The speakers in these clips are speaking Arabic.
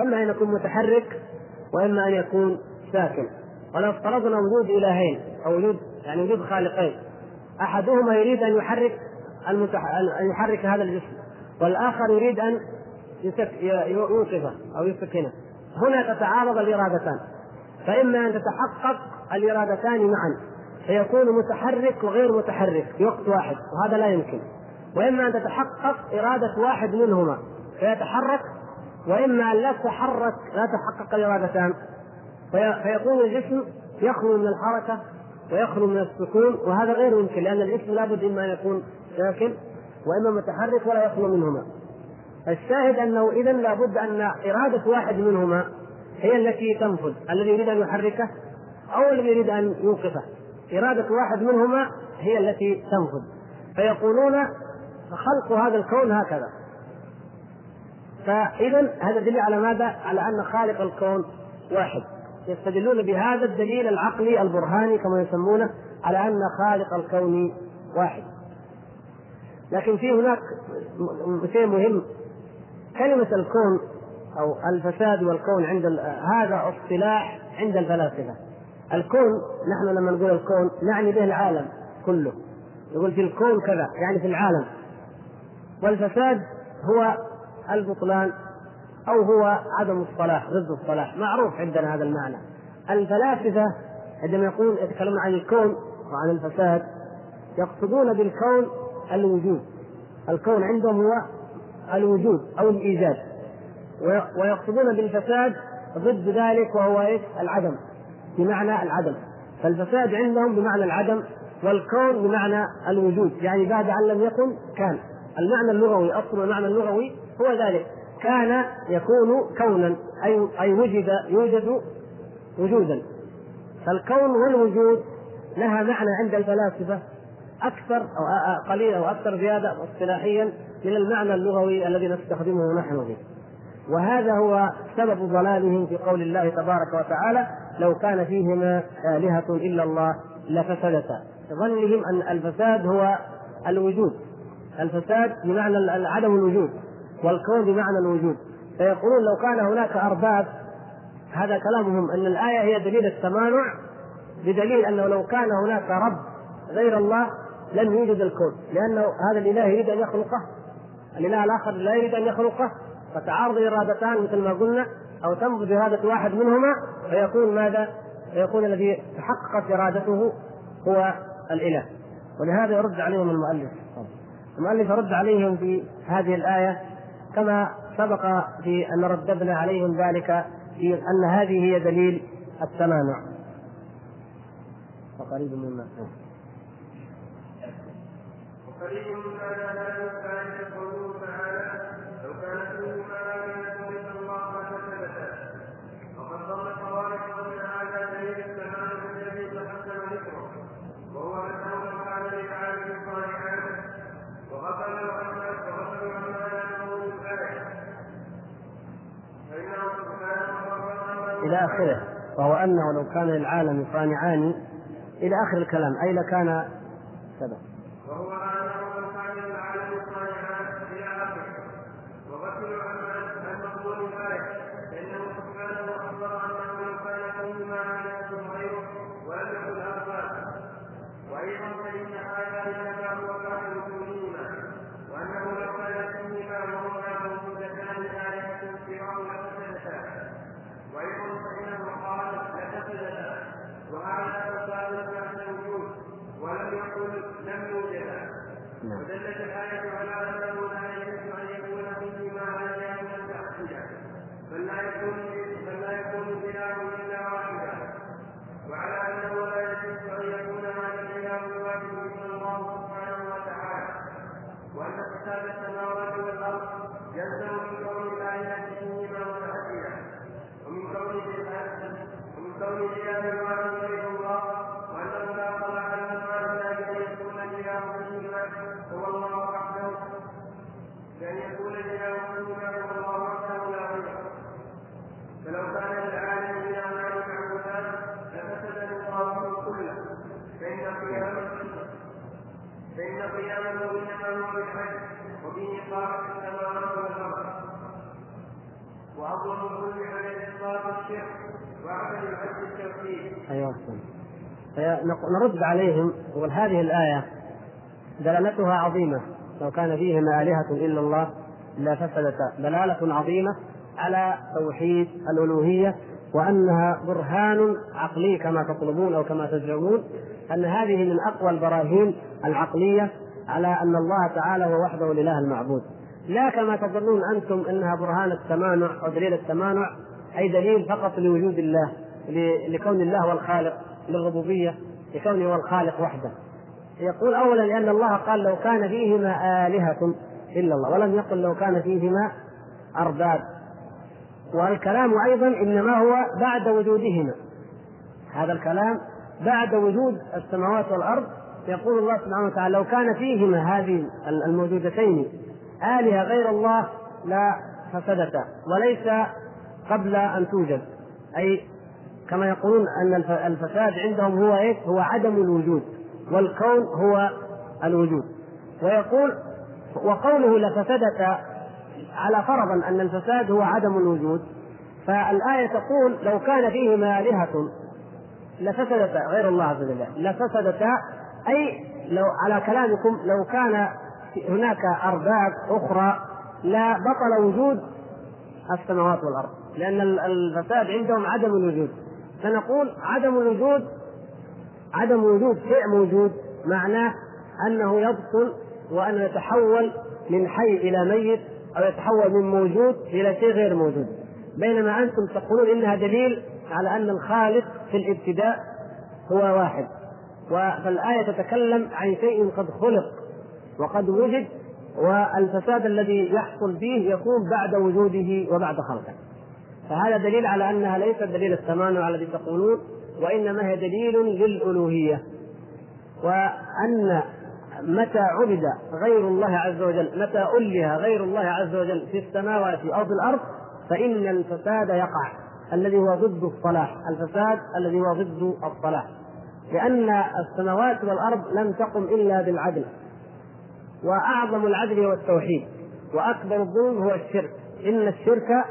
إما أن يكون متحرك وإما أن يكون ساكن. ولو افترضنا وجود إلهين أو وجود يعني وجود خالقين. أحدهما يريد أن يحرك المتح... أن يحرك هذا الجسم والآخر يريد أن. يوقفه أو يسكنه. هنا تتعارض الإرادتان. فإما أن تتحقق الإرادتان معا فيكون متحرك وغير متحرك في وقت واحد وهذا لا يمكن. وإما أن تتحقق إرادة واحد منهما فيتحرك وإما ان لا تتحرك لا تحقق الارادتان فيكون الجسم يخلو من الحركة ويخلو من السكون وهذا غير ممكن لأن الجسم لابد إما أن يكون ساكن وإما متحرك ولا يخلو منهما. الشاهد أنه اذا لابد أن إرادة واحد منهما هي التي تنفذ الذي يريد أن يحركه أو الذي يريد أن يوقفه. إرادة واحد منهما هي التي تنفذ. فيقولون خلق هذا الكون هكذا. فاذا هذا دليل على ماذا؟ على أن خالق الكون واحد. يستدلون بهذا الدليل العقلي البرهاني كما يسمونه على أن خالق الكون واحد. لكن في هناك شيء مهم. كلمة الكون أو الفساد والكون عند هذا اصطلاح عند الفلاسفة. الكون نحن لما نقول الكون نعني به العالم كله. يقول في الكون كذا يعني في العالم. والفساد هو البطلان أو هو عدم الصلاح ضد الصلاح. معروف عندنا هذا المعنى. الفلاسفة عندما يقول يتكلمون عن الكون وعن الفساد يقصدون بالكون الوجود. الكون عندهم هو الوجود أو الإيجاد. ويقصدون بالفساد ضد ذلك وهو إيش؟ العدم. بمعنى العدم. فالفساد عندهم بمعنى العدم والكون بمعنى الوجود. يعني بعد أن لم يكن كان. المعنى اللغوي أصل المعنى اللغوي هو ذلك. كان يكون كونا اي أي وجد يوجد وجودا. فالكون والوجود لها معنى عند الفلاسفة أكثر أو قليلا أو أكثر زيادة اصطلاحيا من المعنى اللغوي الذي نستخدمه نحن به. وهذا هو سبب ضلالهم في قول الله تبارك وتعالى لو كان فيهما آلهة إلا الله لفسدتا. ظنهم أن الفساد هو الوجود. الفساد بمعنى عدم الوجود. والكون بمعنى الوجود. فيقولون لو كان هناك أرباب هذا كلامهم أن الآية هي دليل التمانع بدليل أنه لو كان هناك رب غير الله لم يوجد الكون. لأنه هذا الإله يريد أن يخلقه. الإله الآخر لا يريد أن يخلقه. فتعارض إرادتان مثل ما قلنا أو تنضج إرادة واحد منهما فيكون ماذا؟ فيكون الذي تحققت إرادته هو الإله. ولهذا يرد عليهم المؤلف. المؤلف رد عليهم في هذه الآية كما سبق في أن رددنا عليهم ذلك في أن هذه هي دليل التمانع. وقريب مما وقريب مما إلى آخره وهو أنه لو كان للعالم يصانعان إلى آخر الكلام أي لكان سبب هذه الآية دلالتها عظيمة. لو كان فيهما آلهة إلا الله لفسدتا دلالة عظيمة على توحيد الألوهية وأنها برهان عقلي كما تطلبون أو كما تزعمون. أن هذه من أقوى البراهين العقلية على أن الله تعالى هو وحده الإله المعبود. لا كما تظنون أنتم إنها برهان التمانع أو دليل التمانع أي دليل فقط لوجود الله لكون الله هو الخالق للربوبية لكونه هو الخالق وحده. يقول اولا لأن الله قال لو كان فيهما آلهة إلا الله ولم يقل لو كان فيهما أرباب. والكلام أيضا إنما هو بعد وجودهما. هذا الكلام بعد وجود السماوات والأرض. يقول الله سبحانه وتعالى لو كان فيهما هذه الموجودتين آلهة غير الله لا فسدتا وليس قبل أن توجد. أي كما يقولون أن الفساد عندهم هو إيه؟ هو عدم الوجود. والكون هو الوجود ويقول وقوله لفسدتا على فرضا أن الفساد هو عدم الوجود فالآية تقول لو كان فيهما آلهة لفسدتا غير الله عز وجل. لفسدتا أي لو على كلامكم لو كان هناك أرباب أخرى لا بطل وجود السماوات والأرض لأن الفساد عندهم عدم الوجود. فنقول عدم الوجود عدم وجود شيء موجود معناه أنه يبطل وأنه يتحول من حي إلى ميت أو يتحول من موجود إلى شيء غير موجود. بينما أنتم تقولون إنها دليل على أن الخالق في الابتداء هو واحد. فالآية تتكلم عن شيء قد خلق وقد وجد والفساد الذي يحصل فيه يكون بعد وجوده وبعد خلقه. فهذا دليل على أنها ليست دليل التمانع الذي تقولون. وإنما هي دليل للألوهية. وأن متى عبد غير الله عز وجل متى أله غير الله عز وجل في السماوات أو في الأرض فإن الفساد يقع. الذي هو ضد الصلاح. الفساد الذي هو ضد الصلاح. لأن السماوات والأرض لم تقم إلا بالعدل. وأعظم العدل هو التوحيد. وأكبر الظلم هو الشرك. إن الشرك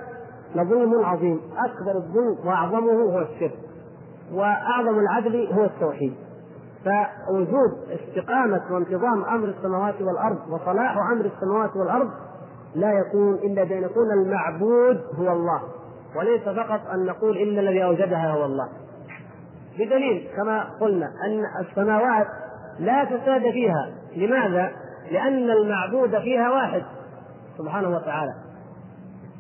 لظلم عظيم. أكبر الظلم وأعظمه هو الشرك. وأعظم العدل هو التوحيد. فوجود استقامة وانتظام أمر السماوات والأرض وصلاح أمر السماوات والأرض لا يكون إلا بأن يكون المعبود هو الله وليس فقط أن نقول إن الذي أوجدها هو الله. بدليل كما قلنا أن السماوات لا فساد فيها. لماذا؟ لأن المعبود فيها واحد سبحانه وتعالى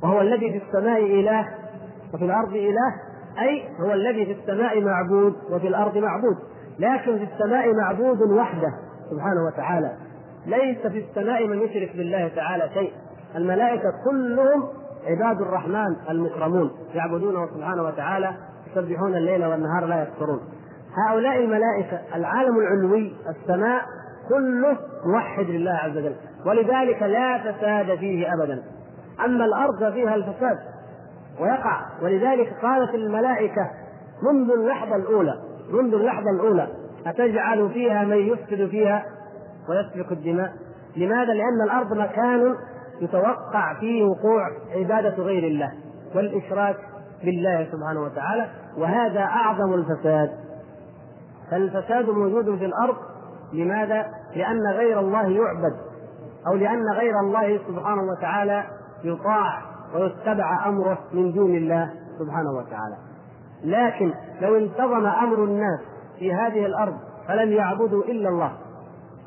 وهو الذي في السماء إله وفي الأرض إله أي هو الذي في السماء معبود وفي الأرض معبود لكن في السماء معبود وحده سبحانه وتعالى. ليس في السماء من يشرك بالله تعالى شيء. الملائكة كلهم عباد الرحمن المكرمون يعبدونه سبحانه وتعالى يسبحون الليل والنهار لا يكفرون هؤلاء الملائكة العالم العلوي السماء كله موحد لله عز وجل. ولذلك لا فساد فيه أبدا. أما الأرض فيها الفساد. ويقع ولذلك قالت الملائكة منذ اللحظة الأولى منذ اللحظة الأولى أتجعل فيها من يفسد فيها ويسفك الدماء لماذا؟ لأن الأرض مكان يتوقع فيه وقوع عبادة غير الله والإشراك بالله سبحانه وتعالى وهذا أعظم الفساد فالفساد موجود في الأرض لماذا؟ لأن غير الله يعبد أو لأن غير الله سبحانه وتعالى يطاع ويتبع أمره من دون الله سبحانه وتعالى. لكن لو انتظم أمر الناس في هذه الأرض فلم يعبدوا إلا الله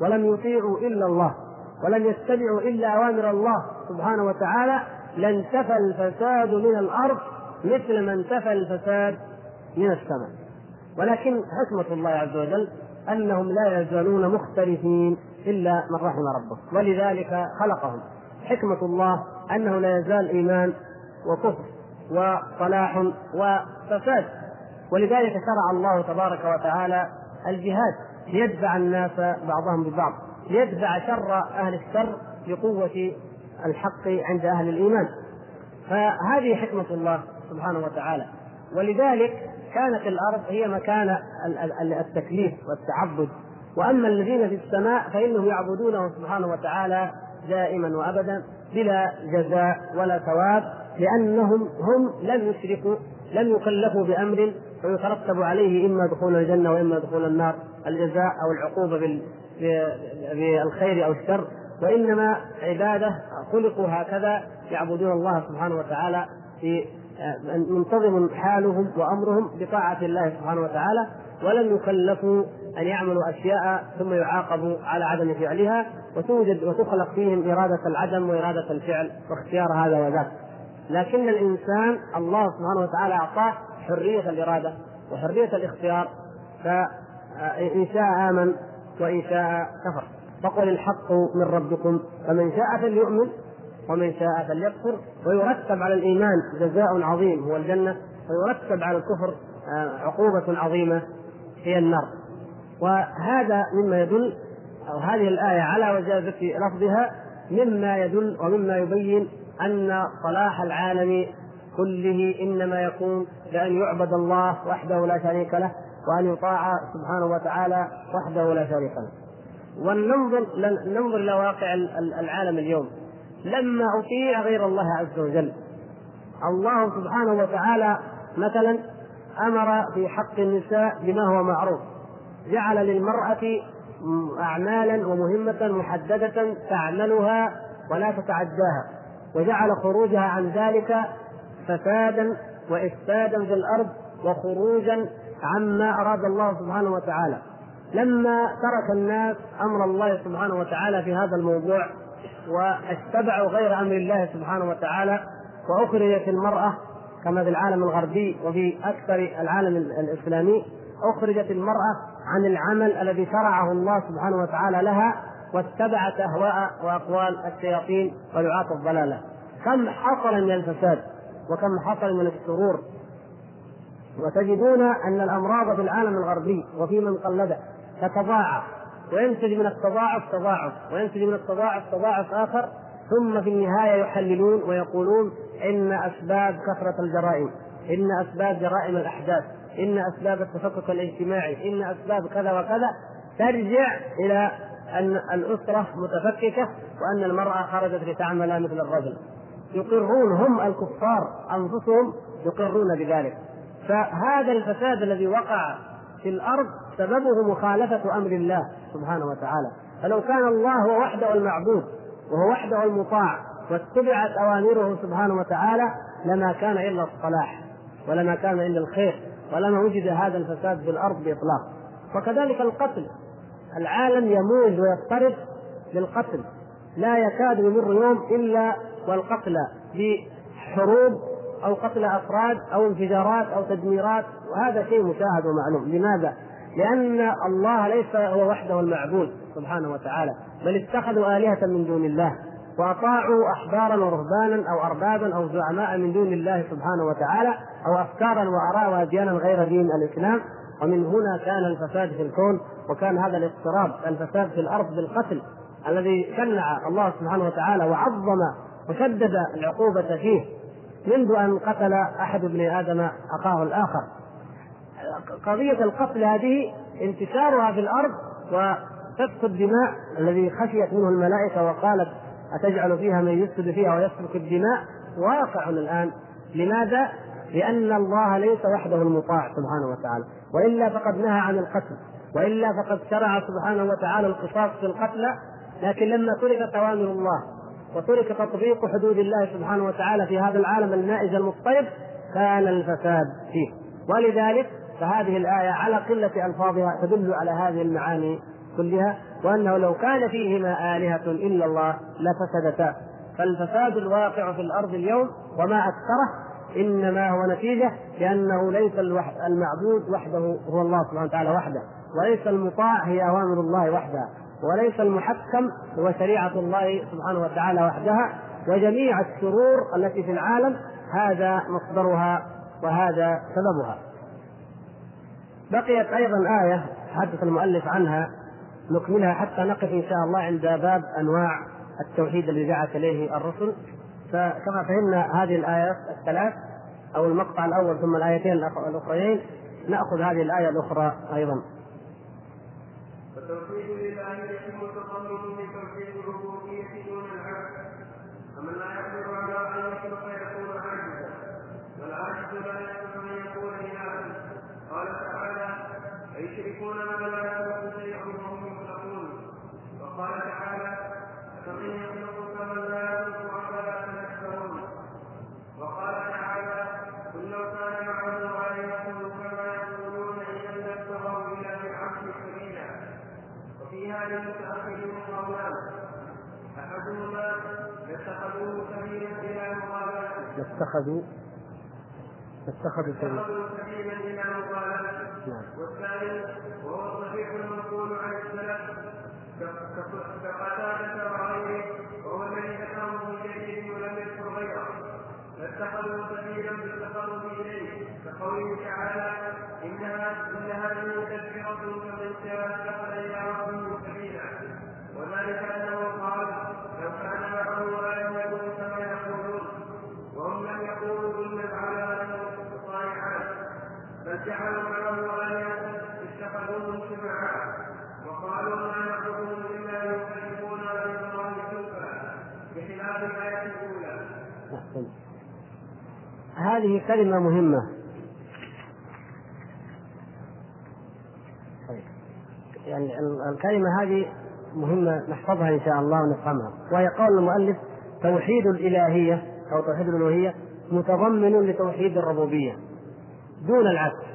ولم يطيعوا إلا الله ولم يتبعوا إلا أوامر الله سبحانه وتعالى لانتفى الفساد من الأرض مثل ما انتفى الفساد من السماء. ولكن حكمة الله عز وجل أنهم لا يزالون مختلفين إلا من رحم ربه ولذلك خلقهم. حكمة الله أنه لا يزال إيمان وكفر وصلاح وفساد. ولذلك شرع الله تبارك وتعالى الجهاد ليدفع الناس بعضهم ببعض ليدفع شر أهل الشر بقوة الحق عند أهل الإيمان. فهذه حكمة الله سبحانه وتعالى. ولذلك كانت الأرض هي مكان التكليف والتعبد. وأما الذين في السماء فإنهم يعبدونه سبحانه وتعالى دائما وأبدا بلا جزاء ولا ثواب لأنهم هم لم يشركوا لم يكلفوا بأمر ويترتب عليه إما دخول الجنة وإما دخول النار الجزاء أو العقوبة بالخير أو الشر. وإنما عبادة خلقوا هكذا يعبدون الله سبحانه وتعالى في منتظم حالهم وأمرهم بطاعة الله سبحانه وتعالى ولم يكلفوا أن يعملوا أشياء ثم يعاقبوا على عدم فعلها وتوجد وتخلق فيهم إرادة العدم وإرادة الفعل واختيار هذا وذاك. لكن الإنسان الله سبحانه وتعالى أعطاه حرية الإرادة وحرية الاختيار فإن شاء آمن وإن شاء كفر. فقل الحق من ربكم فمن شاء فليؤمن ومن شاء فليكفر. ويرتب على الإيمان جزاء عظيم هو الجنة. ويرتب على الكفر آه، عقوبة عظيمة هي النار. وهذا مما يدل أو هذه الآية على وجازة لفظها مما يدل ومما يبين أن صلاح العالم كله إنما يكون بأن يعبد الله وحده لا شريك له وأن يطاع سبحانه وتعالى وحده لا شريك له. ولننظر ننظر إلى واقع العالم اليوم. لما أطيع غير الله عز وجل الله سبحانه وتعالى مثلا أمر في حق النساء بما هو معروف. جعل للمرأة أعمالا ومهمة محددة تعملها ولا تتعداها وجعل خروجها عن ذلك فسادا وإفسادا في الأرض وخروجا عما أراد الله سبحانه وتعالى. لما ترك الناس أمر الله سبحانه وتعالى في هذا الموضوع واتبعوا غير أمر الله سبحانه وتعالى وأخرجت المرأة كما في العالم الغربي وفي أكثر العالم الإسلامي أخرجت المرأة عن العمل الذي شرعه الله سبحانه وتعالى لها واتبعت أهواء وأقوال الشياطين ودعاة الضلالة. كم حصل من الفساد وكم حصل من الشرور وتجدون أن الأمراض في العالم الغربي وفي من قلده تتضاعف. وينتج من التضاعف تضاعف. وينتج من التضاعف تضاعف آخر. ثم في النهاية يحللون ويقولون إن أسباب كثرة الجرائم إن أسباب جرائم الأحداث. إن أسباب التفكك الاجتماعي إن أسباب كذا وكذا ترجع إلى أن الأسرة متفككة وأن المرأة خرجت لتعمل مثل الرجل. يقرون هم الكفار أنفسهم يقرون بذلك. فهذا الفساد الذي وقع في الأرض سببه مخالفة أمر الله سبحانه وتعالى. فلو كان الله هو وحده المعبود وهو وحده المطاع واتبعت أوامره سبحانه وتعالى لما كان إلا الصلاح ولما كان إلا الخير. ولما وجد هذا الفساد في الأرض بإطلاق. وكذلك القتل. العالم يموج ويضطرب للقتل. لا يكاد يمر يوم إلا والقتلى بحروب أو قتل أفراد أو انفجارات أو تدميرات. وهذا شيء مشاهد ومعلوم. لماذا؟ لأن الله ليس هو وحده المعبود سبحانه وتعالى. بل اتخذوا آلهة من دون الله. وأطاعوا أحبارا ورهبانا أو أربابا أو زعماء من دون الله سبحانه وتعالى أو أفكارا وآراء وأديانا غير دين الإسلام. ومن هنا كان الفساد في الكون وكان هذا الاضطراب الفساد في الأرض بالقتل الذي شنع الله سبحانه وتعالى وعظم وشدد العقوبة فيه منذ أن قتل أحد ابن آدم أخاه الآخر. قضية القتل هذه انتشارها في الأرض وسفك الدماء الذي خشيت منه الملائكة وقالت أتجعل فيها من يفسد فيها ويسفك الدماء؟ واقع الآن. لماذا؟ لأن الله ليس وحده المطاع سبحانه وتعالى. وإلا فقد نهى عن القتل. وإلا فقد شرع سبحانه وتعالى القصاص في القتلى لكن لما تركت أوامر الله وترك تطبيق حدود الله سبحانه وتعالى في هذا العالم المائز المضطرب كان الفساد فيه. ولذلك فهذه الآية على قلة ألفاظها تدل على هذه المعاني كلها وأنه لو كان فيهما آلهة إلا الله لفسدتا. فالفساد الواقع في الأرض اليوم وما أكثره إنما هو نتيجة لأنه ليس المعبود وحده هو الله سبحانه وتعالى وحده وليس المطاع هي أوامر الله وحدها وليس المحكم هو شريعة الله سبحانه وتعالى وحدها وجميع الشرور التي في العالم هذا مصدرها وهذا سببها. بقيت أيضا آية حدث المؤلف عنها نكملها حتى نقف إن شاء الله عند باب أنواع التوحيد الذي دعت إليه الرسل. فكما فهمنا هذه الآيات الثلاث أو المقطع الأول ثم الآيتين الأخريين نأخذ هذه الآية الأخرى أيضا فالتوحيد لله يتم التضمن بتوحيد الربوبية دون العبد فمن لا يقدر على أن يخلق يكون لا يصح ان يكون الها قال تعالى أيشركون ما لا يخلق شيئا وهم يخلقون وقال تعالى فمن يخلق كمن لا يخلق أفلا تذكرون وقال تعالى قل لو كان معه آلهة كما يقولون إذا لابتغوا إلى ذي العرش سبيلا وفي هذا المتأخرين قولان أحدهما لاتخذوه سبيلا إلى مقابلته. اتخذوا اتخذوا سبيلا إلى مقابلته. نعم. والثاني وهو الصحيح المنقول عن السلف. كقتادة وغيره وهو الذي ذكره في جيده ولم يذكر غيره. فاتخذوا سبيلا بالتقرب إليه. كقوله تعالى إنها إن هذه تذكرة فمن شاء سبيلا وذلك أنه قال لو كان معه آلهة كما يقولون وهم لم يقولوا إن العلى صالحات بل جعلوا معه آلهة اتخذوهم شفعاء وقالوا ما نعبدهم إلا ليقربونا إلى الله زلفى بخلاف الآية الأولى أحسنت. هذه كلمة مهمة طيب. يعني ال- الكلمة هذه مهمة نحفظها إن شاء الله ونفهمها. وهي قول المؤلف توحيد الإلهية أو توحيد الألوهية متضمن لتوحيد الربوبية دون العكس.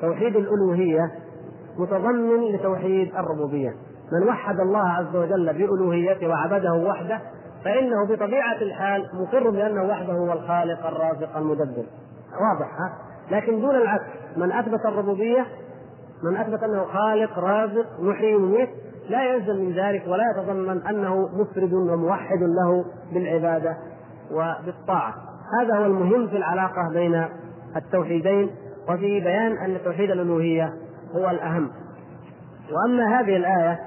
توحيد الألوهية متضمن لتوحيد الربوبية. من وحد الله عز وجل بألوهيته وعبده وحده فإنه بطبيعة الحال مقر بأنه وحده هو الخالق الرازق المدبر. واضح ها؟ لكن دون العكس. من أثبت الربوبية من أثبت أنه خالق رازق محيي لا يلزم من ذلك ولا يتضمن أنه مفرد وموحد له بالعبادة وبالطاعة. هذا هو المهم في العلاقة بين التوحيدين وفي بيان أن توحيد الألوهية هو الأهم. وأما هذه الآية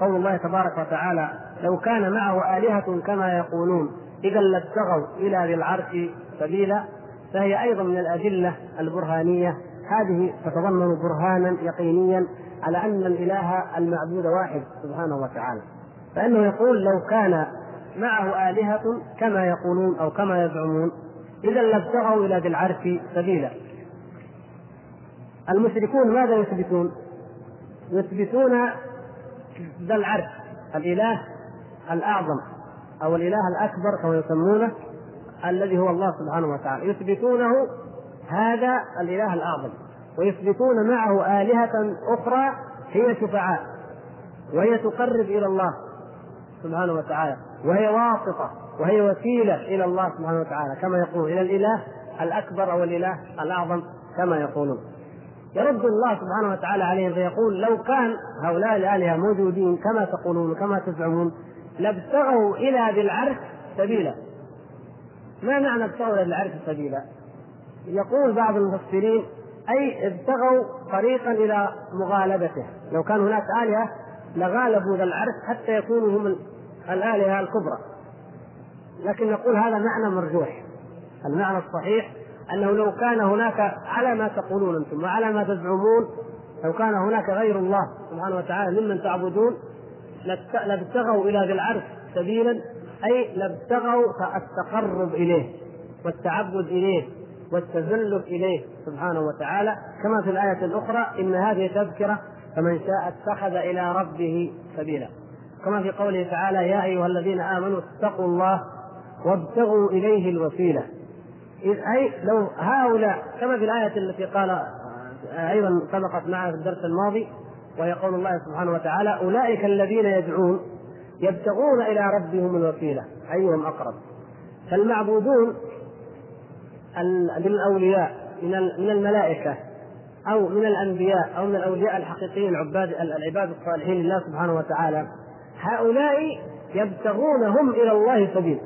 قول الله تبارك وتعالى لو كان معه آلهة كما يقولون إذا لابتغوا إلى ذي العرش سبيلا. فهي أيضا من الأدلة البرهانية. هذه تتضمن برهانا يقينيا على أن الإله المعبود واحد سبحانه وتعالى. فإنه يقول لو كان معه آلهة كما يقولون أو كما يزعمون إذا لابتغوا إلى ذي العرش سبيلا. المشركون ماذا يثبتون؟ يثبتون ذا العرش الإله الأعظم أو الإله الأكبر كما يسمونه الذي هو الله سبحانه وتعالى. يثبتونه هذا الإله الأعظم. ويثبتون معه آلهة أخرى هي شفعاء وهي تقرب إلى الله سبحانه وتعالى وهي واسطة وهي وسيلة إلى الله سبحانه وتعالى كما يقول إلى الإله الأكبر أو الإله الأعظم كما يقولون يرد الله سبحانه وتعالى عليهم فيقول لو كان هؤلاء الآلهة موجودين كما تقولون وكما تزعمون لابتغوا إلى ذي العرش سبيلا ما معنى ابتغوا إلى ذي العرش سبيلا؟ يقول بعض المفسرين أي ابتغوا طريقا إلى مغالبته. لو كان هناك آلهة لغالبوا ذا العرش حتى يكونوا هم الآلهة الكبرى. لكن نقول هذا معنى مرجوح. المعنى الصحيح أنه لو كان هناك على ما تقولون أنتم وعلى ما تزعمون لو كان هناك غير الله سبحانه وتعالى ممن تعبدون لابتغوا إلى ذي العرش سبيلا أي لابتغوا التقرب إليه والتعبد إليه. والتذلل إليه سبحانه وتعالى. كما في الآية الأخرى إن هذه تذكرة فمن شاء اتخذ إلى ربه سبيلا. كما في قوله تعالى يا أيها الذين آمنوا اتقوا الله وابتغوا إليه الوسيلة. إذ أي لو هؤلاء كما في الآية التي قال أيضا سبقت معنا في الدرس الماضي وهي قول الله سبحانه وتعالى أولئك الذين يدعون يبتغون إلى ربهم الوسيلة أيهم أقرب؟ فالمعبودون من الأولياء من من الملائكة أو من الأنبياء أو من الأولياء الحقيقيين العباد العباد الصالحين لله سبحانه وتعالى. هؤلاء يبتغون هم إلى الله سبيل.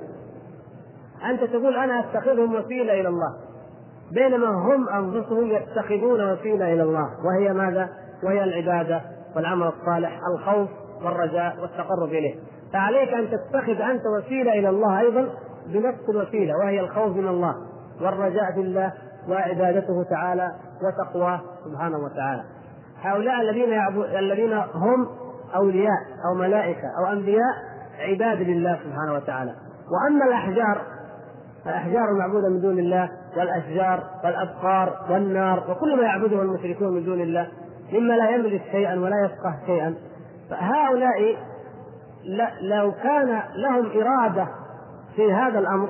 أنت تقول أنا أتخذهم وسيلة إلى الله بينما هم أنفسهم يتخذون وسيلة إلى الله وهي ماذا؟ وهي العبادة والعمل الصالح الخوف والرجاء والتقرب إليه. فعليك أن تتخذ أنت وسيلة إلى الله أيضا بنفس الوسيلة وهي الخوف من الله. والرجاء في الله وعبادته تعالى وتقواه سبحانه وتعالى. هؤلاء الذين الذين هم أولياء أو ملائكة أو أنبياء عباد لله سبحانه وتعالى. وأما الأحجار الأحجار المعبودة من دون الله والأشجار والأبقار والنار وكل ما يعبده المشركون من دون الله مما لا يملك شيئا ولا يفقه شيئا فهؤلاء لو كان لهم إرادة في هذا الأمر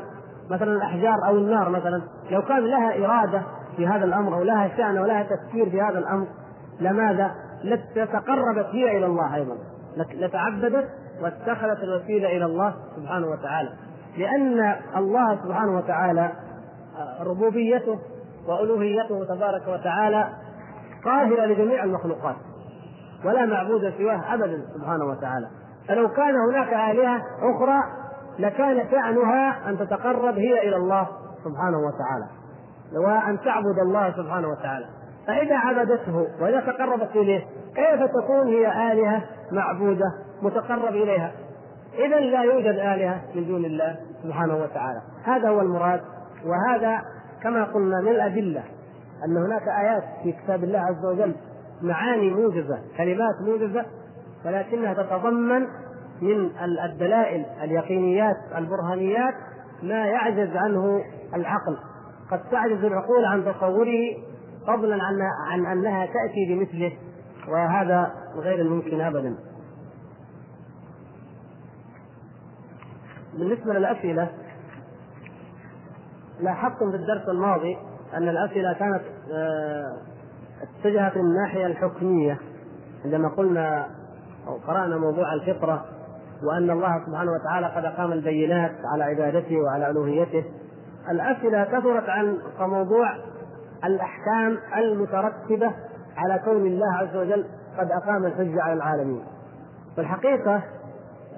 مثلا الأحجار أو النار مثلا لو كان لها إرادة في هذا الأمر أو لها شأن أو لها تفكير في هذا الأمر لماذا؟ لتقربت هي إلى الله أيضا. لتعبدت واتخذت الوسيلة إلى الله سبحانه وتعالى. لأن الله سبحانه وتعالى ربوبيته وألوهيته تبارك وتعالى قاهره لجميع المخلوقات ولا معبود سواه ابدا سبحانه وتعالى. فلو كان هناك آلهة أخرى لكان شأنها أن تتقرب هي إلى الله سبحانه وتعالى وأن تعبد الله سبحانه وتعالى. فإذا عبدته وإذا تقربت إليه كيف تكون هي آلهة معبودة متقرب إليها؟ اذا لا يوجد آلهة من دون الله سبحانه وتعالى. هذا هو المراد وهذا كما قلنا من الأدلة أن هناك آيات في كتاب الله عز وجل معاني موجزة كلمات موجزة ولكنها تتضمن من الدلائل اليقينيات البرهانيات ما يعجز عنه العقل قد تعجز العقول عن تصوره فضلا عن عن أنها تأتي بمثله وهذا غير الممكن ابدا. بالنسبة للأسئلة لاحظتم في الدرس الماضي أن الأسئلة كانت آه، اتجهت الناحية الحكمية عندما قلنا أو قرأنا موضوع الفطرة وأن الله سبحانه وتعالى قد أقام البينات على عبادته وعلى ألوهيته. الأسئلة كثرت عن موضوع الأحكام المترتبة على كون الله عز وجل قد أقام الحجه على العالمين. والحقيقة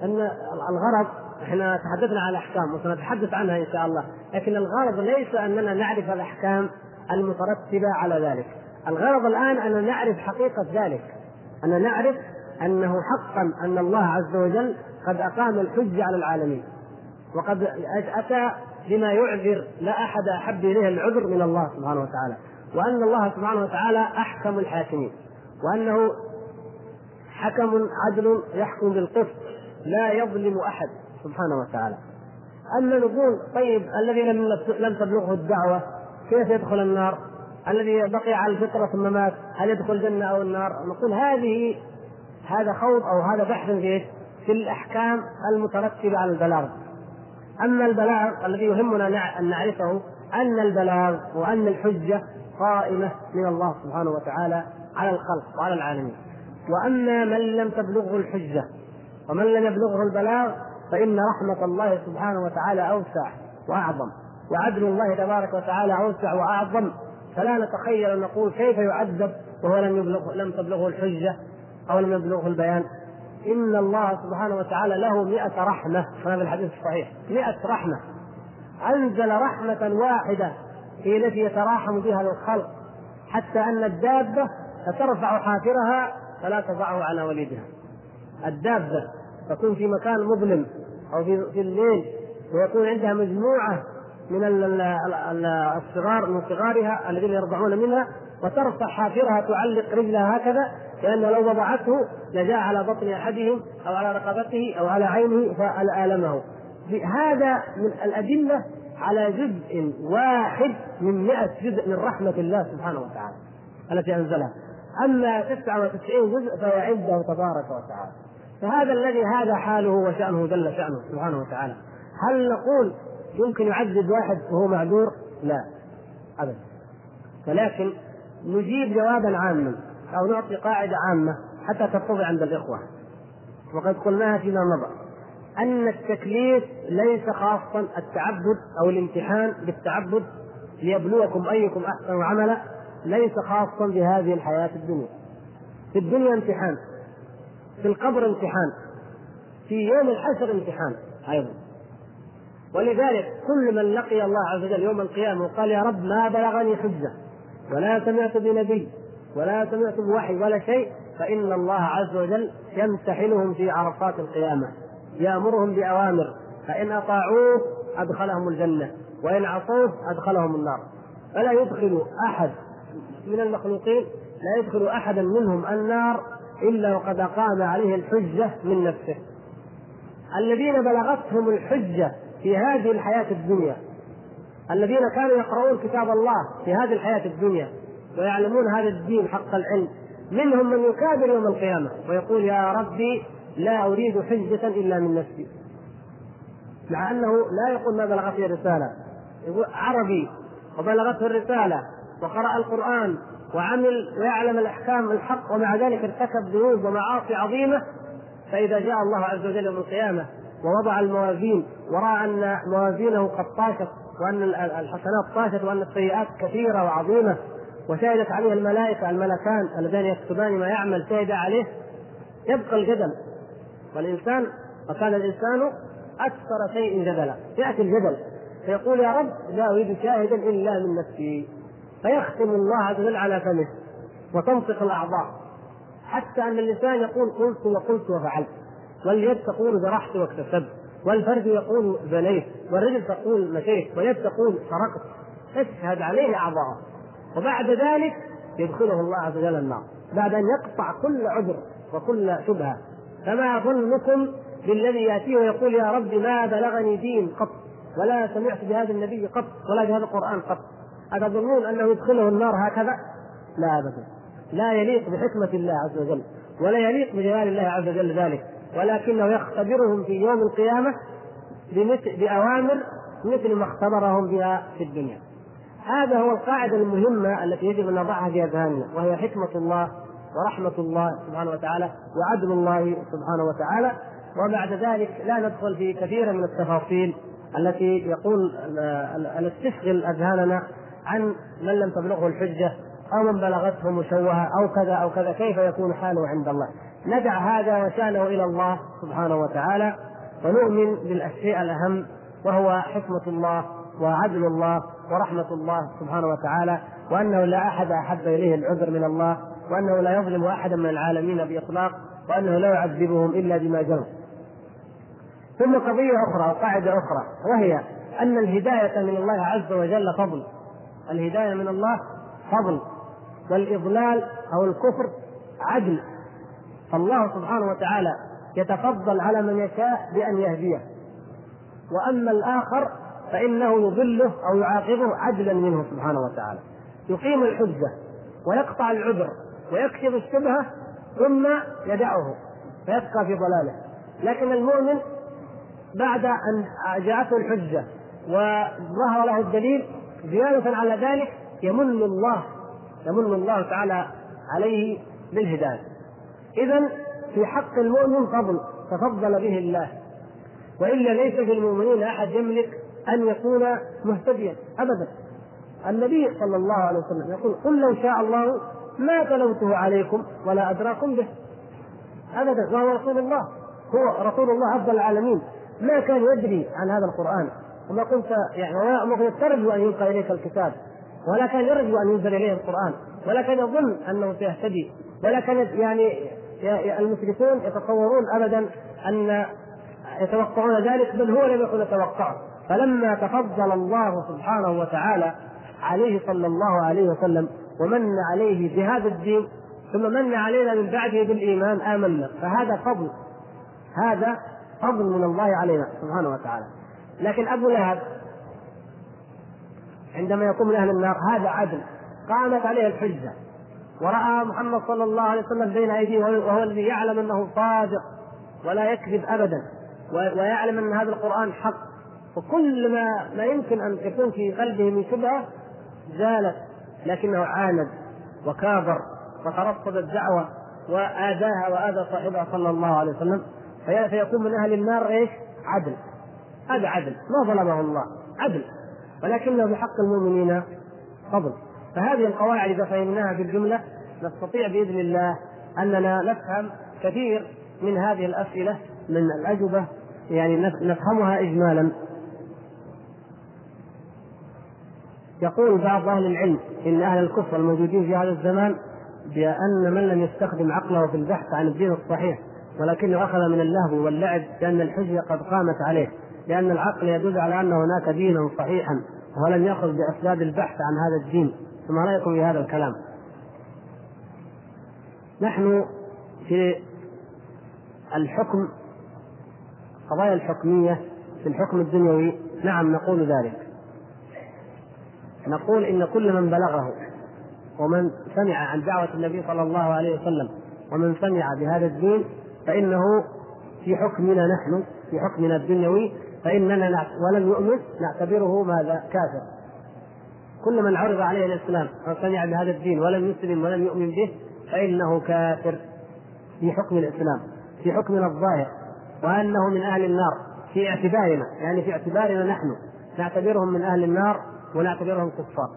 أن الغرض إحنا تحدثنا عن الأحكام وسنتحدث عنها إن شاء الله لكن الغرض ليس أننا نعرف الأحكام المترتبة على ذلك. الغرض الآن أن نعرف حقيقة ذلك أن نعرف أنه حقا أن الله عز وجل قد أقام الحجه على العالمين وقد أتى بما يعذر لا أحد أحب إليه العذر من الله سبحانه وتعالى وأن الله سبحانه وتعالى أحكم الحاكمين وأنه حكم عدل يحكم بالقسط لا يظلم أحد سبحانه وتعالى أما نقول طيب الذي لم لم تبلغه الدعوة كيف يدخل النار؟ الذي بقي على الفطرة ثم مات هل يدخل الجنة أو النار؟ نقول هذه هذا خوض أو هذا بحث في في الأحكام المترتبة على البلاغ. أما البلاغ الذي يهمنا أن نعرفه أن البلاغ وأن الحجة قائمة من الله سبحانه وتعالى على الخلق وعلى العالمين. وأما من لم تبلغه الحجة ومن لم يبلغه البلاغ فإن رحمة الله سبحانه وتعالى أوسع وأعظم وعدل الله تبارك وتعالى أوسع وأعظم. فلا نتخيل أن نقول كيف يعذب وهو لم يبلغ لم تبلغه الحجة أو لم يبلغه البيان. إن الله سبحانه وتعالى له مئة رحمة. هذا الحديث الصحيح. مئة رحمة. أنزل رحمة واحدة هي التي يتراحم بها الخلق. حتى أن الدابة فترفع حافرها فلا تضعه على وليدها. الدابة تكون في مكان مظلم أو في, في الليل ويكون عندها مجموعة من الصغار من صغارها الذين يرضعون منها وترفع حافرها تعلق رجلها هكذا لأن لو وضعته لجاء على بطن أحدهم أو على رقبته أو على عينه فألمه هذا من الأدلة على جزء واحد من مئة جزء من رحمة الله سبحانه وتعالى التي أنزلها. أما 99 جزء فهو عنده تبارك وتعالى. فهذا الذي هذا حاله وشأنه جل شأنه سبحانه وتعالى. هل نقول يمكن يعذب واحد وهو معذور؟ لا. أبدا. ولكن نجيب جوابا عاما أو نعطي قاعدة عامة حتى تتضح عند الإخوة. وقد قلناها فيما مضى أن التكليف ليس خاصا التعبد أو الامتحان بالتعبد ليبلوكم أيكم أحسن عملا ليس خاصا بهذه الحياة الدنيا. في الدنيا امتحان في القبر امتحان في يوم الحشر امتحان أيضا. ولذلك كل من لقي الله عز وجل يوم القيامة وقال يا رب ما بلغني حجة ولا سمعت بنبي ولا سمعت بوحي ولا شيء فإن الله عز وجل يمتحنهم في عرصات القيامة يأمرهم بأوامر فإن أطاعوه أدخلهم الجنة وإن عصوه أدخلهم النار. فلا يدخل أحد من المخلوقين لا يدخل أحدا منهم النار إلا وقد أقام عليه الحجة من نفسه. الذين بلغتهم الحجة في هذه الحياة الدنيا الذين كانوا يقرؤون كتاب الله في هذه الحياة الدنيا ويعلمون هذا الدين حق العلم منهم من يكابر يوم القيامة ويقول يا ربي لا أريد حجة إلا من نفسي. مع أنه لا يقول ما بلغته الرسالة. يقول عربي وبلغته الرسالة وقرأ القرآن وعمل ويعلم الأحكام الحق ومع ذلك ارتكب ذنوب ومعاصي عظيمة فإذا جاء الله عز وجل يوم القيامة ووضع الموازين ورأى أن موازينه قد طاشت وأن الحسنات طاشت وأن السيئات كثيرة وعظيمة وشهدت عليه الملائكة الملكان اللذان يكتبان ما يعمل شهد عليه يبقى الجدل. والإنسان وكان الإنسان أكثر شيء جدلا يأتي الجدل فيقول يا رب لا أريد شاهدا إلا من نفسي. فيختم الله عز وجل على فمه وتنطق الأعضاء حتى أن اللسان يقول قلت وقلت وفعلت واليد تقول ذرحت واكتسبت. والفرد يقول زنيت والرجل تقول مشيت واليد تقول سرقت تشهد عليه أعضاءه. وبعد ذلك يدخله الله عز وجل النار. بعد أن يقطع كل عذر وكل شبهة. فما ظنكم بالذي يأتيه ويقول يا رب ما بلغني دين قط ولا سمعت بهذا النبي قط ولا بهذا القرآن قط. أتظنون أنه يدخله النار هكذا؟ لا أبدا. لا يليق بحكمة الله عز وجل ولا يليق بجلال الله عز وجل ذلك. ولكنه يختبرهم في يوم القيامة بأوامر مثل ما اختبرهم بها في الدنيا. هذا هو القاعدة المهمة التي يجب أن نضعها في أذهاننا وهي حكمة الله ورحمة الله سبحانه وتعالى وعدل الله سبحانه وتعالى. وبعد ذلك لا ندخل في كثير من التفاصيل التي يقول التي تشغل أذهاننا عن من لم تبلغه الحجة أو من بلغته مشوهة أو كذا أو كذا كيف يكون حاله عند الله. ندع هذا وشأنه إلى الله سبحانه وتعالى ونؤمن بالأشياء الأهم وهو حكمة الله وعدل الله ورحمة الله سبحانه وتعالى وأنه لا أحد أحب إليه العذر من الله وأنه لا يظلم أحدا من العالمين بإطلاق وأنه لا يعذبهم إلا بما جروا ثم قضية أخرى وقاعدة أخرى وهي أن الهداية من الله عز وجل فضل. الهداية من الله فضل والإضلال أو الكفر عدل. فالله سبحانه وتعالى يتفضل على من يشاء بأن يهديه. وأما الآخر فإنه يضله أو يعاقبه عدلا منه سبحانه وتعالى. يقيم الحجة ويقطع العذر ويكشف الشبهة ثم يدعه فيبقى في ضلاله. لكن المؤمن بعد أن جاءته الحجة وظهر له الدليل زيادة على ذلك يمن الله يمن الله تعالى عليه بالهداية. إذا في حق المؤمن فضل تفضل به الله. وإلا ليس في المؤمنين أحد يملك أن يكون مهتديا أبدا. النبي صلى الله عليه وسلم يقول قل لو شاء الله ما تلوته عليكم ولا أدراكم به. أبدا وهو رسول الله. هو رسول الله أفضل العالمين. ما كان يدري عن هذا القرآن. وما كنت يعني وما كنت ترجو أن يلقى إليك الكتاب. ولا كان يرجو أن ينزل إليه القرآن. ولا كان يظن أنه سيهتدي. ولا كان يعني المشركون يتصورون أبدا أن يتوقعون ذلك بل هو لم يكن يتوقعه. فلما تفضل الله سبحانه وتعالى عليه صلى الله عليه وسلم ومن عليه بهذا الدين ثم من علينا من بعده بالإيمان آمنا. فهذا فضل هذا فضل من الله علينا سبحانه وتعالى. لكن أبو لهب عندما يقوم من أهل النار هذا عدل قامت عليه الحجة. ورأى محمد صلى الله عليه وسلم بين ايديه وهو الذي يعلم أنه صادق ولا يكذب ابدا ويعلم أن هذا القرآن حق. وكل ما ما يمكن أن يكون في قلبه من شبهة زالت لكنه عاند وكابر وترصد الدعوة وآذاها وآذى صاحبها صلى الله عليه وسلم. فيكون من أهل النار إيش؟ عدل. هذا عدل. ما ظلمه الله. عدل. ولكنه بحق المؤمنين فضل. فهذه القواعد إذا فهمناها في الجمله نستطيع بإذن الله أننا نفهم كثير من هذه الأسئلة من الأجوبة يعني نفهمها اجمالا. يقول بعض أهل العلم إن أهل الكفر الموجودين في هذا الزمان بأن من لم يستخدم عقله في البحث عن الدين الصحيح ولكنه أخذ من اللهو واللعب لأن الحجه قد قامت عليه لأن العقل يدل على أن هناك دينا صحيحا ولم يأخذ بأسباب البحث عن هذا الدين. فما رايكم في هذا الكلام؟ نحن في الحكم قضايا الحكمية في الحكم الدنيوي نعم نقول ذلك. نقول إن كل من بلغه ومن سمع عن دعوة النبي صلى الله عليه وسلم ومن سمع بهذا الدين فإنه في حكمنا نحن في حكمنا الدنيوي فإننا ولم يؤمن نعتبره ماذا؟ كافر. كل من عرض عليه الإسلام وسمع بهذا الدين ولم يسلم ولم يؤمن به فإنه كافر في حكم الإسلام في حكمنا الظاهر وأنه من أهل النار في اعتبارنا يعني في اعتبارنا نحن نعتبرهم من أهل النار ونعتبرهم كفار.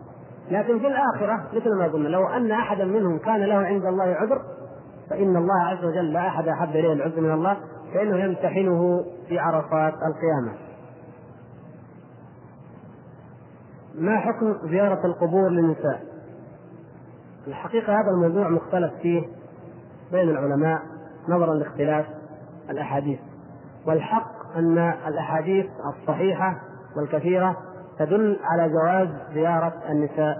لكن في الآخرة مثل ما قلنا لو أن أحدا منهم كان له عند الله عذر فإن الله عز وجل لا أحد أحب إليه العذر من الله فإنه يمتحنه في عرفات القيامة. ما حكم زيارة القبور للنساء؟ الحقيقة هذا الموضوع مختلف فيه بين العلماء نظرا لاختلاف الأحاديث والحق أن الأحاديث الصحيحة والكثيرة تدل على جواز زيارة النساء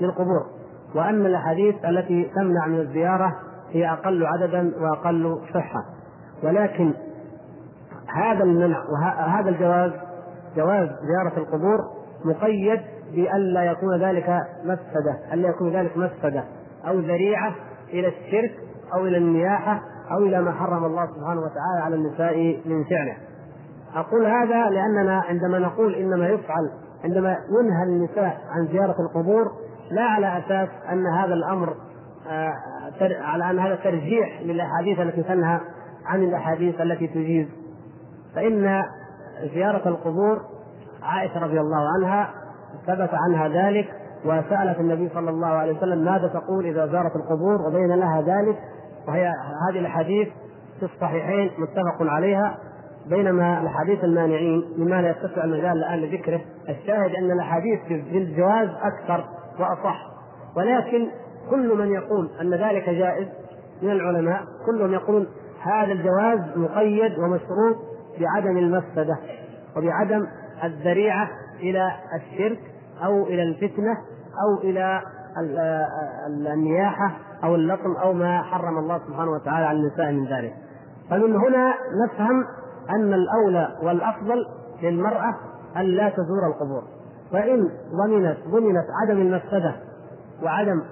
للقبور وأن الأحاديث التي تمنع من الزيارة هي أقل عددا وأقل صحة ولكن هذا المنع وهذا الجواز جواز زيارة القبور مقيد بألا يكون ذلك مفسدة ألا يكون ذلك مفسدة أو ذريعة إلى الشرك أو إلى النياحة أو إلى ما حرم الله سبحانه وتعالى على النساء من فعله أقول هذا لأننا عندما نقول إنما يفعل عندما ينهى النساء عن زيارة القبور لا على أساس أن هذا الأمر آه، على أن هذا ترجيح للأحاديث التي تنهى عن الأحاديث التي تجيز. فإن زيارة القبور عائشة رضي الله عنها ثبت عنها ذلك وسألت النبي صلى الله عليه وسلم ماذا تقول إذا زارت القبور وبين لها ذلك؟ وهي هذه الأحاديث في الصحيحين متفق عليها بينما الحديث المانعين مما لا يتسع المجال الآن لذكره. الشاهد أن الأحاديث في الجواز أكثر وأصح ولكن كل من يقول أن ذلك جائز من العلماء كلهم يقولون هذا الجواز مقيد ومشروط بعدم المفسدة وبعدم الذريعة إلى الشرك أو إلى الفتنة أو إلى النياحة أو اللطم أو ما حرم الله سبحانه وتعالى على النساء من ذلك. فمن هنا نفهم أن الأولى والأفضل للمرأة أن لا تزور القبور. فإن ضمنت ضمنت عدم المفسدة وعدم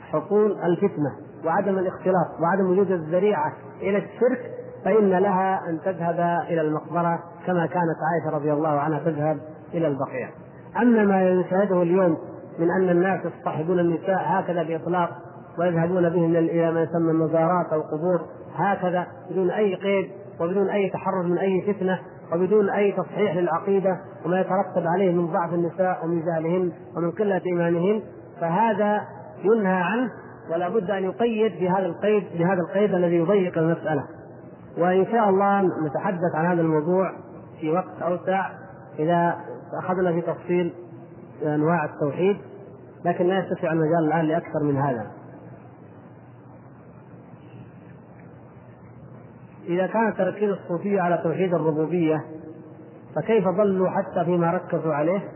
حصول الفتنة وعدم الاختلاط وعدم وجود الذريعة إلى الشرك فإن لها أن تذهب إلى المقبرة كما كانت عائشة رضي الله عنها تذهب إلى البقيع. أما ما يشاهده اليوم من أن الناس يصطحبون النساء هكذا بإطلاق ويذهبون بهن إلى ما يسمى المزارات أو القبور هكذا بدون أي قيد وبدون أي تحرر من أي فتنة وبدون أي تصحيح للعقيدة وما يترتب عليه من ضعف النساء ومن جهلهن ومن قلة إيمانهن فهذا ينهى عنه ولا بد أن يقيد بهذا القيد بهذا القيد الذي يضيق المسألة. وإن شاء الله نتحدث عن هذا الموضوع في وقت أوسع إذا اخذنا في تفصيل أنواع التوحيد لكن لا يتسع المجال الآن لأكثر من هذا. إذا كان تركيز الصوفية على توحيد الربوبية فكيف ضلوا حتى فيما ركزوا عليه؟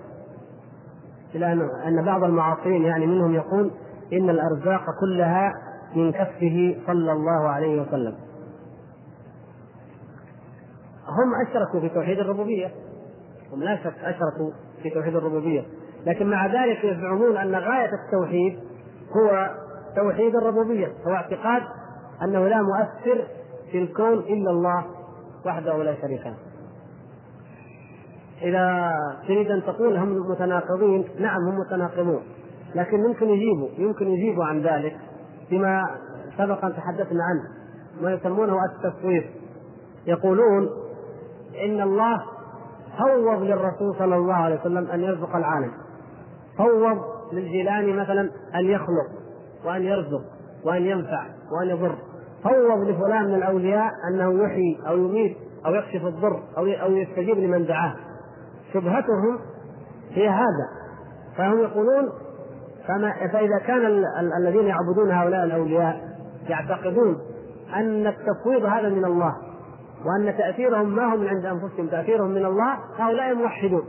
إلى أن بعض المعاصرين يعني منهم يقول إن الأرزاق كلها من كفه صلى الله عليه وسلم. هم أشركوا في توحيد الربوبية. هم لا شك أشركوا في توحيد الربوبية لكن مع ذلك يزعمون أن غاية التوحيد هو توحيد الربوبية هو اعتقاد أنه لا مؤثر في الكون إلا الله وحده لا شريك له. إذا تريد أن تقول هم متناقضين نعم هم متناقضون لكن يمكن يجيبوا يمكن يجيبوا عن ذلك بما سبق أن تحدثنا عنه ما يسمونه التفويض يقولون إن الله فوض للرسول صلى الله عليه وسلم أن يرزق العالم. فوض للجيلاني مثلا أن يخلق وأن يرزق وأن ينفع وأن يضر. فوض لفلان من الأولياء أنه يحيي أو يميت أو يكشف الضر أو أو يستجيب لمن دعاه. شبهتهم هي هذا. فهم يقولون فما فإذا كان ال ال الذين يعبدون هؤلاء الأولياء يعتقدون أن التفويض هذا من الله. وأن تأثيرهم ما هو من عند أنفسهم تأثيرهم من الله هؤلاء موحدون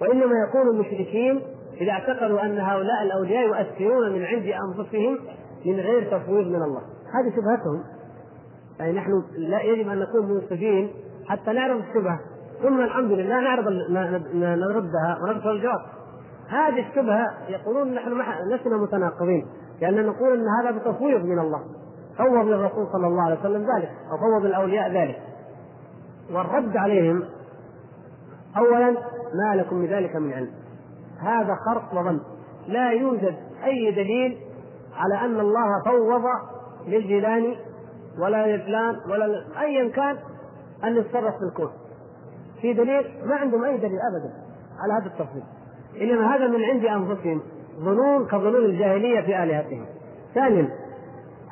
وإنما يكونوا مشركين إذا اعتقدوا أن هؤلاء الأولياء يؤثرون من عند أنفسهم من غير تفويض من الله. هذه شبهتهم. يعني نحن لا يجب أن نكون منصفين حتى نعرف الشبهة. ثم الحمد لله نعرض نردها ونذكر الجواب. هذه الشبهة يقولون نحن لسنا متناقضين لأن نقول إن هذا بتفويض من الله. فوض للرسول صلى الله عليه وسلم ذلك أو فوض الأولياء ذلك. والرد عليهم اولا ما لكم بذلك من علم. هذا خرق وظن. لا يوجد أي دليل على أن الله فوض للجيلاني ولا لفلان ولا ايا كان أن يتصرف في الكون. في دليل ما عندهم أي دليل ابدا على هذا التفصيل. إنما هذا من عند أنفسهم ظنون كظنون الجاهلية في آلهتهم. ثانيا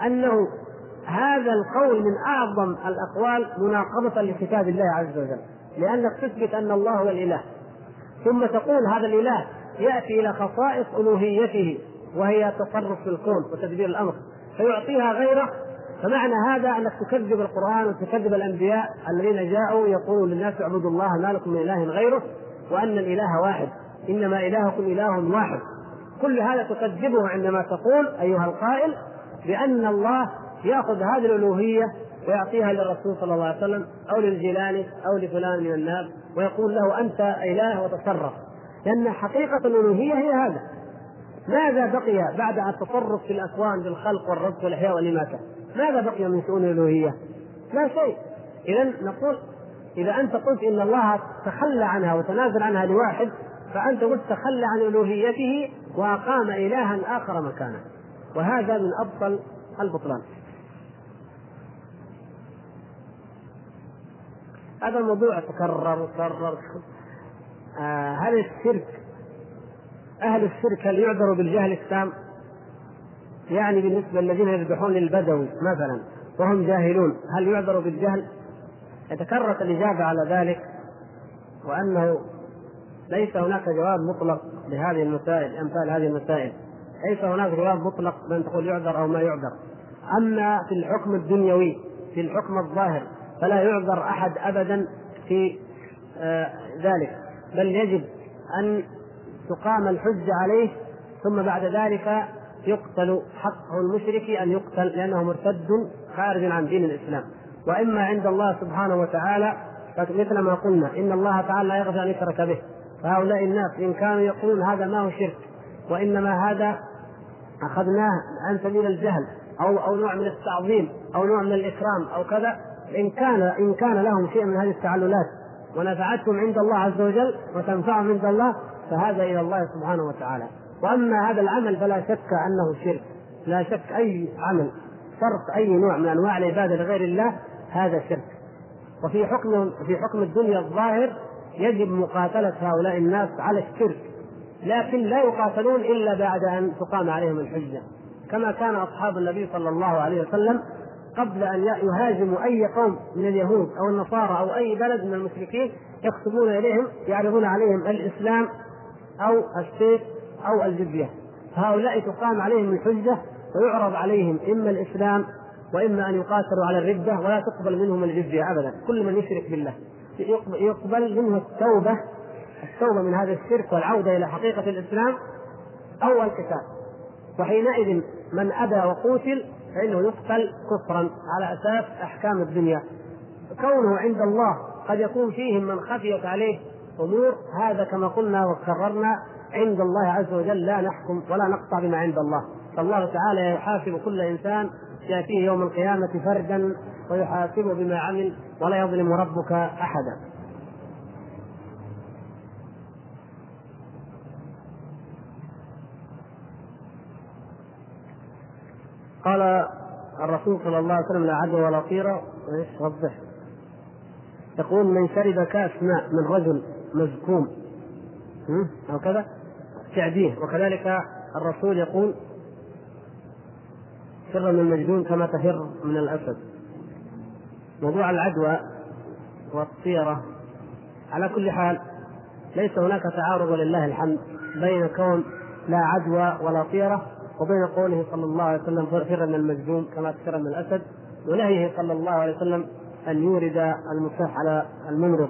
أنه هذا القول من أعظم الأقوال مناقضة لكتاب الله عز وجل لأنك تثبت أن الله هو الإله. ثم تقول هذا الإله يأتي إلى خصائص ألوهيته وهي التصرف في الكون وتدبير الأمر فيعطيها غيره فمعنى هذا أنك تكذب القرآن وتكذب الأنبياء الذين جاءوا يقولون للناس اعبدوا الله ما لكم من إله غيره وأن الإله واحد إنما إلهكم إله واحد. كل هذا تكذبه عندما تقول أيها القائل بأن الله يأخذ هذه الألوهية ويعطيها للرسول صلى الله عليه وسلم أو للجيلاني أو لفلان من الناس ويقول له أنت إله وتصرف لأن حقيقة الألوهية هي هذا ماذا بقي بعد التصرف في الأكوان بالخلق والرزق والإحياء والاماته؟ ماذا بقي من شؤون الألوهية؟ لا شيء. اذا نقول إذا أنت قلت إن الله تخلى عنها وتنازل عنها لواحد فأنت قلت تخلى عن ألوهيته وأقام إلها آخر مكانه. وهذا من ابطل البطلان. هذا الموضوع تكرر وكرر آه هل الشرك أهل الشرك هل يعذروا بالجهل التام؟ يعني بالنسبة للذين يذبحون للبدوي مثلا وهم جاهلون هل يعذروا بالجهل؟ يتكرر الإجابة على ذلك وأنه ليس هناك جواب مطلق لهذه المسائل أمثال هذه المسائل ليس هناك جواب مطلق بأن تقول يعذر أو ما يعذر. أما في الحكم الدنيوي في الحكم الظاهر فلا يعذر أحد أبدا في آه ذلك. بل يجب أن تقام الحجة عليه ثم بعد ذلك يقتل حقه المشرك أن يقتل لأنه مرتد خارج عن دين الإسلام. وإما عند الله سبحانه وتعالى مثل ما قلنا إن الله تعالى لا يغفر أن يشرك به. فهؤلاء الناس إن كانوا يقولون هذا ما هو شرك وإنما هذا أخذناه عن سبيل الجهل أو أو نوع من التعظيم أو نوع من الإكرام أو كذا إن كان إن كان لهم شيء من هذه التعللات ونفعتهم عند الله عز وجل وتنفعهم عند الله فهذا إلى الله سبحانه وتعالى. وأما هذا العمل فلا شك أنه شرك. لا شك أي عمل صرف أي نوع من أنواع العبادة لغير الله هذا شرك. وفي حكم في حكم الدنيا الظاهر يجب مقاتلة هؤلاء الناس على الشرك. لكن لا يقاتلون إلا بعد أن تقام عليهم الحجة. كما كان أصحاب النبي صلى الله عليه وسلم قبل أن يهاجموا أي قوم من اليهود أو النصارى أو أي بلد من المشركين يكتبون إليهم يعرضون عليهم الإسلام أو السيف أو الجزية. هؤلاء تقام عليهم الحجة ويعرض عليهم إما الإسلام وإما أن يقاتلوا على الردة ولا تقبل منهم الجزية ابدا. كل من يشرك بالله يقبل منه التوبة التوبة من هذا الشرك والعودة إلى حقيقة الإسلام أو القتال وحينئذ من أبى وقتل فإنه يقتل كفرا على أساس أحكام الدنيا. كونه عند الله قد يكون فيهم من خفيت عليه أمور هذا كما قلنا وكررنا عند الله عز وجل لا نحكم ولا نقطع بما عند الله. فالله تعالى يحاسب كل إنسان يأتيه يوم القيامة فردا ويحاسبه بما عمل ولا يظلم ربك أحدا. قال الرسول صلى الله عليه وسلم لا عدوى ولا إيش؟ وضح. يقول من شرب كاس ماء من رجل مزكوم. أو كذا؟ تعديه. وكذلك الرسول يقول فر من المجنون كما تفر من الأسد. موضوع العدوى والطيرة على كل حال ليس هناك تعارض ولله الحمد بين كون لا عدوى ولا طيرة وبين قوله صلى الله عليه وسلم فر من المجنون كما تفر من الأسد ونهيه صلى الله عليه وسلم أن يورد المصح على الممرض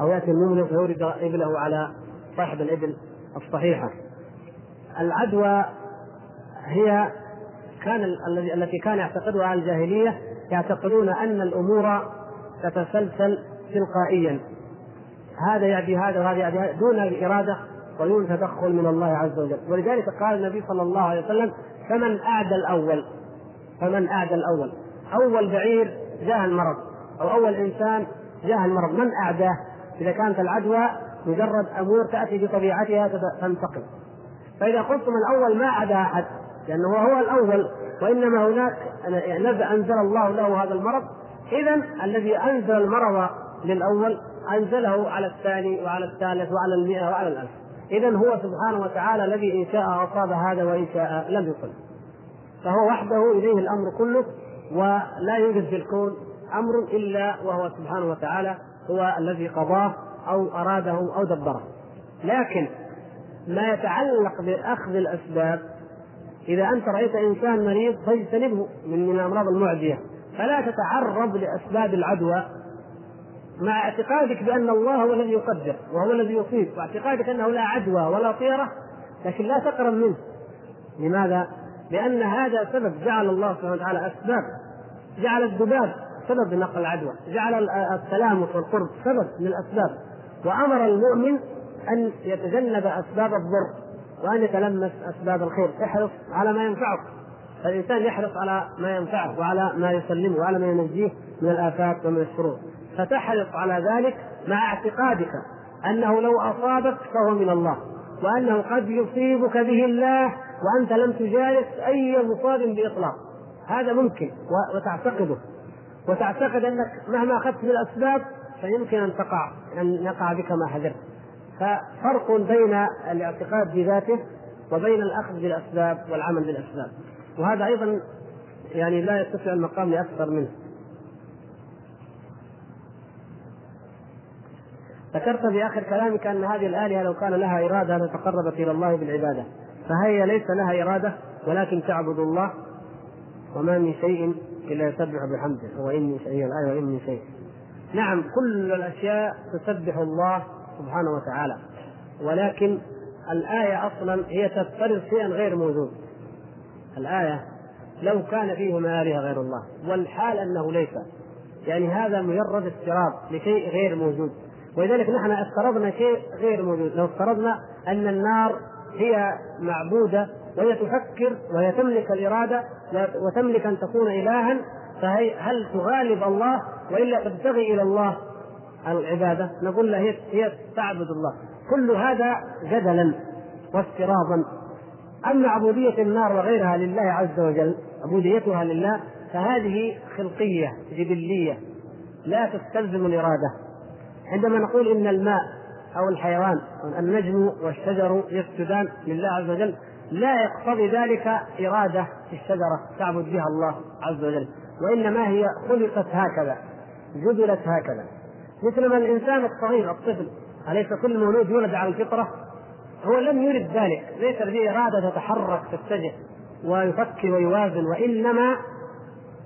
أو يأتي الممرض فيورد إبله على صاحب الإبل الصحيحة. العدوى هي كان الذي التي كان يعتقدها الجاهلية يعتقدون أن الأمور تتسلسل تلقائيا. هذا يعدي هذا وهذا يعدي هذا دون الإرادة ويوجد تدخل من الله عز وجل. ولذلك قال النبي صلى الله عليه وسلم فمن أعدى الأول فمن أعدى الأول. أول بعير جاء المرض أو أول إنسان جاء المرض. من أعداه؟ إذا كانت العدوى مجرد أمور تأتي بطبيعتها تنتقل فإذا قلتم الأول ما عدا أحد لأنه هو الأول وإنما هناك أنزل الله له هذا المرض. إذا الذي أنزل المرض للأول أنزله على الثاني وعلى الثالث وعلى المئة وعلى الألف. إذا هو سبحانه وتعالى الذي إن شاء أصاب هذا وإن شاء لم يصب. فهو وحده إليه الأمر كله ولا يوجد في الكون أمر إلا وهو سبحانه وتعالى هو الذي قضاه أو أراده أو دبره. لكن ما يتعلق بأخذ الأسباب إذا أنت رأيت إنسان مريض فاجتنبه من الأمراض المعدية. فلا تتعرض لأسباب العدوى مع اعتقادك بأن الله هو الذي يقدر وهو الذي يصيب واعتقادك أنه لا عدوى ولا طيرة لكن لا تقرب منه. لماذا؟ لأن هذا سبب جعل الله سبحانه وتعالى أسباب جعل الذباب سبب لنقل العدوى جعل التلامس والقرب سبب من الأسباب وأمر المؤمن أن يتجنب أسباب الضر وأن يتلمس أسباب الخير. احرص على ما ينفعك. فالإنسان يحرص على ما ينفعه وعلى ما يسلمه وعلى ما ينجيه من الآفات ومن الشرور. فتحرص على ذلك مع اعتقادك أنه لو أصابك فهو من الله وأنه قد يصيبك به الله وأنت لم تجالس أي مصاب بإطلاق. هذا ممكن وتعتقده. وتعتقد أنك مهما أخذت من الأسباب فيمكن أن تقع أن يقع بك ما حذرت ففرق بين الاعتقاد بذاته وبين الأخذ بالأسباب والعمل بالأسباب. وهذا أيضا يعني لا يستطيع المقام لأكثر منه. ذكرت في آخر كلامك أن هذه الآلهة لو كان لها إرادة لتقربت إلى الله بالعبادة. فهي ليس لها إرادة ولكن تعبد الله وما من شيء إلا يسبح بحمده. وان من شيء الآية وإن من شيء. نعم كل الأشياء تسبح الله سبحانه وتعالى. ولكن الآية أصلا هي تفترض شيئا غير موجود. الآية لو كان فيهما آلهة غير الله والحال أنه ليس. يعني هذا مجرد افتراض لشيء غير موجود. ولذلك نحن افترضنا شيء غير موجود لو افترضنا أن النار هي معبودة وهي تفكر وهي تملك الإرادة وتملك أن تكون الها فهي هل تغالب الله وإلا تبتغي إلى الله العبادة؟ نقول لها هي هي تعبد الله، كل هذا جدلا وافتراضا. أما عبودية النار وغيرها لله عز وجل، عبوديتها لله فهذه خلقية جبلية لا تستلزم الإرادة عندما نقول إن الماء أو الحيوان النجم والشجر يسجدان لله عز وجل لا يقتضي ذلك إرادة الشجرة تعبد بها الله عز وجل وإنما هي خلقت هكذا جبلت هكذا. مثلما الإنسان الصغير الطفل أليس كل مولود يولد على الفطرة؟ هو لم يرد ذلك ليس لديه إرادة تتحرك تتجه ويفكر ويوازن وإنما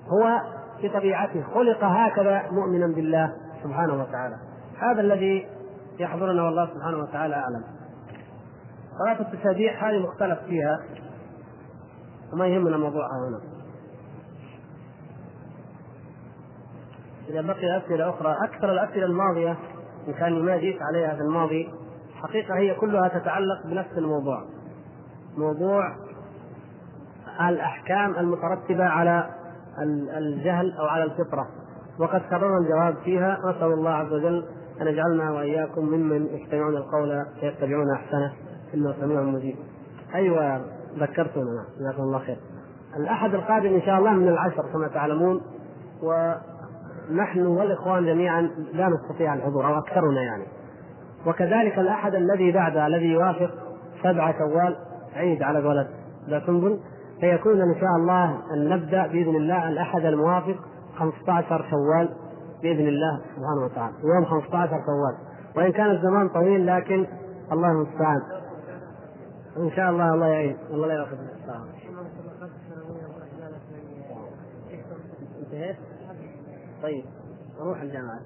هو في طبيعته خلق هكذا مؤمنا بالله سبحانه وتعالى. هذا الذي يحضرنا والله سبحانه وتعالى أعلم. صلاة التسابيح هذه مختلف فيها وما يهمنا موضوعها هنا. إذا بقي أسئلة أخرى أكثر الأسئلة الماضية إن كان ما جيت عليها في الماضي حقيقة هي كلها تتعلق بنفس الموضوع. موضوع الأحكام المترتبة على الجهل أو على الفطرة. وقد كررنا الجواب فيها نسأل الله عز وجل أن يجعلنا وإياكم ممن يستمعون القول فيتبعون أحسنه إنه سميع مجيب. أيوة ذكرتنا جزاكم الله خير. الأحد القادم إن شاء الله من العشر كما تعلمون ونحن والإخوان جميعا لا نستطيع الحضور أو أكثرنا يعني. وكذلك الأحد الذي بعده الذي يوافق سبعة شوال عيد على قولة ذا سنبل فيكون إن شاء الله أن نبدأ بإذن الله الأحد الموافق 15 شوال. بإذن الله سبحانه وتعالى. يوم 15 شوال وإن كان الزمان طويل لكن الله المستعان. إن شاء الله الله يعين. الله لا ياخذ انتهيت؟ طيب نروح الجامعة.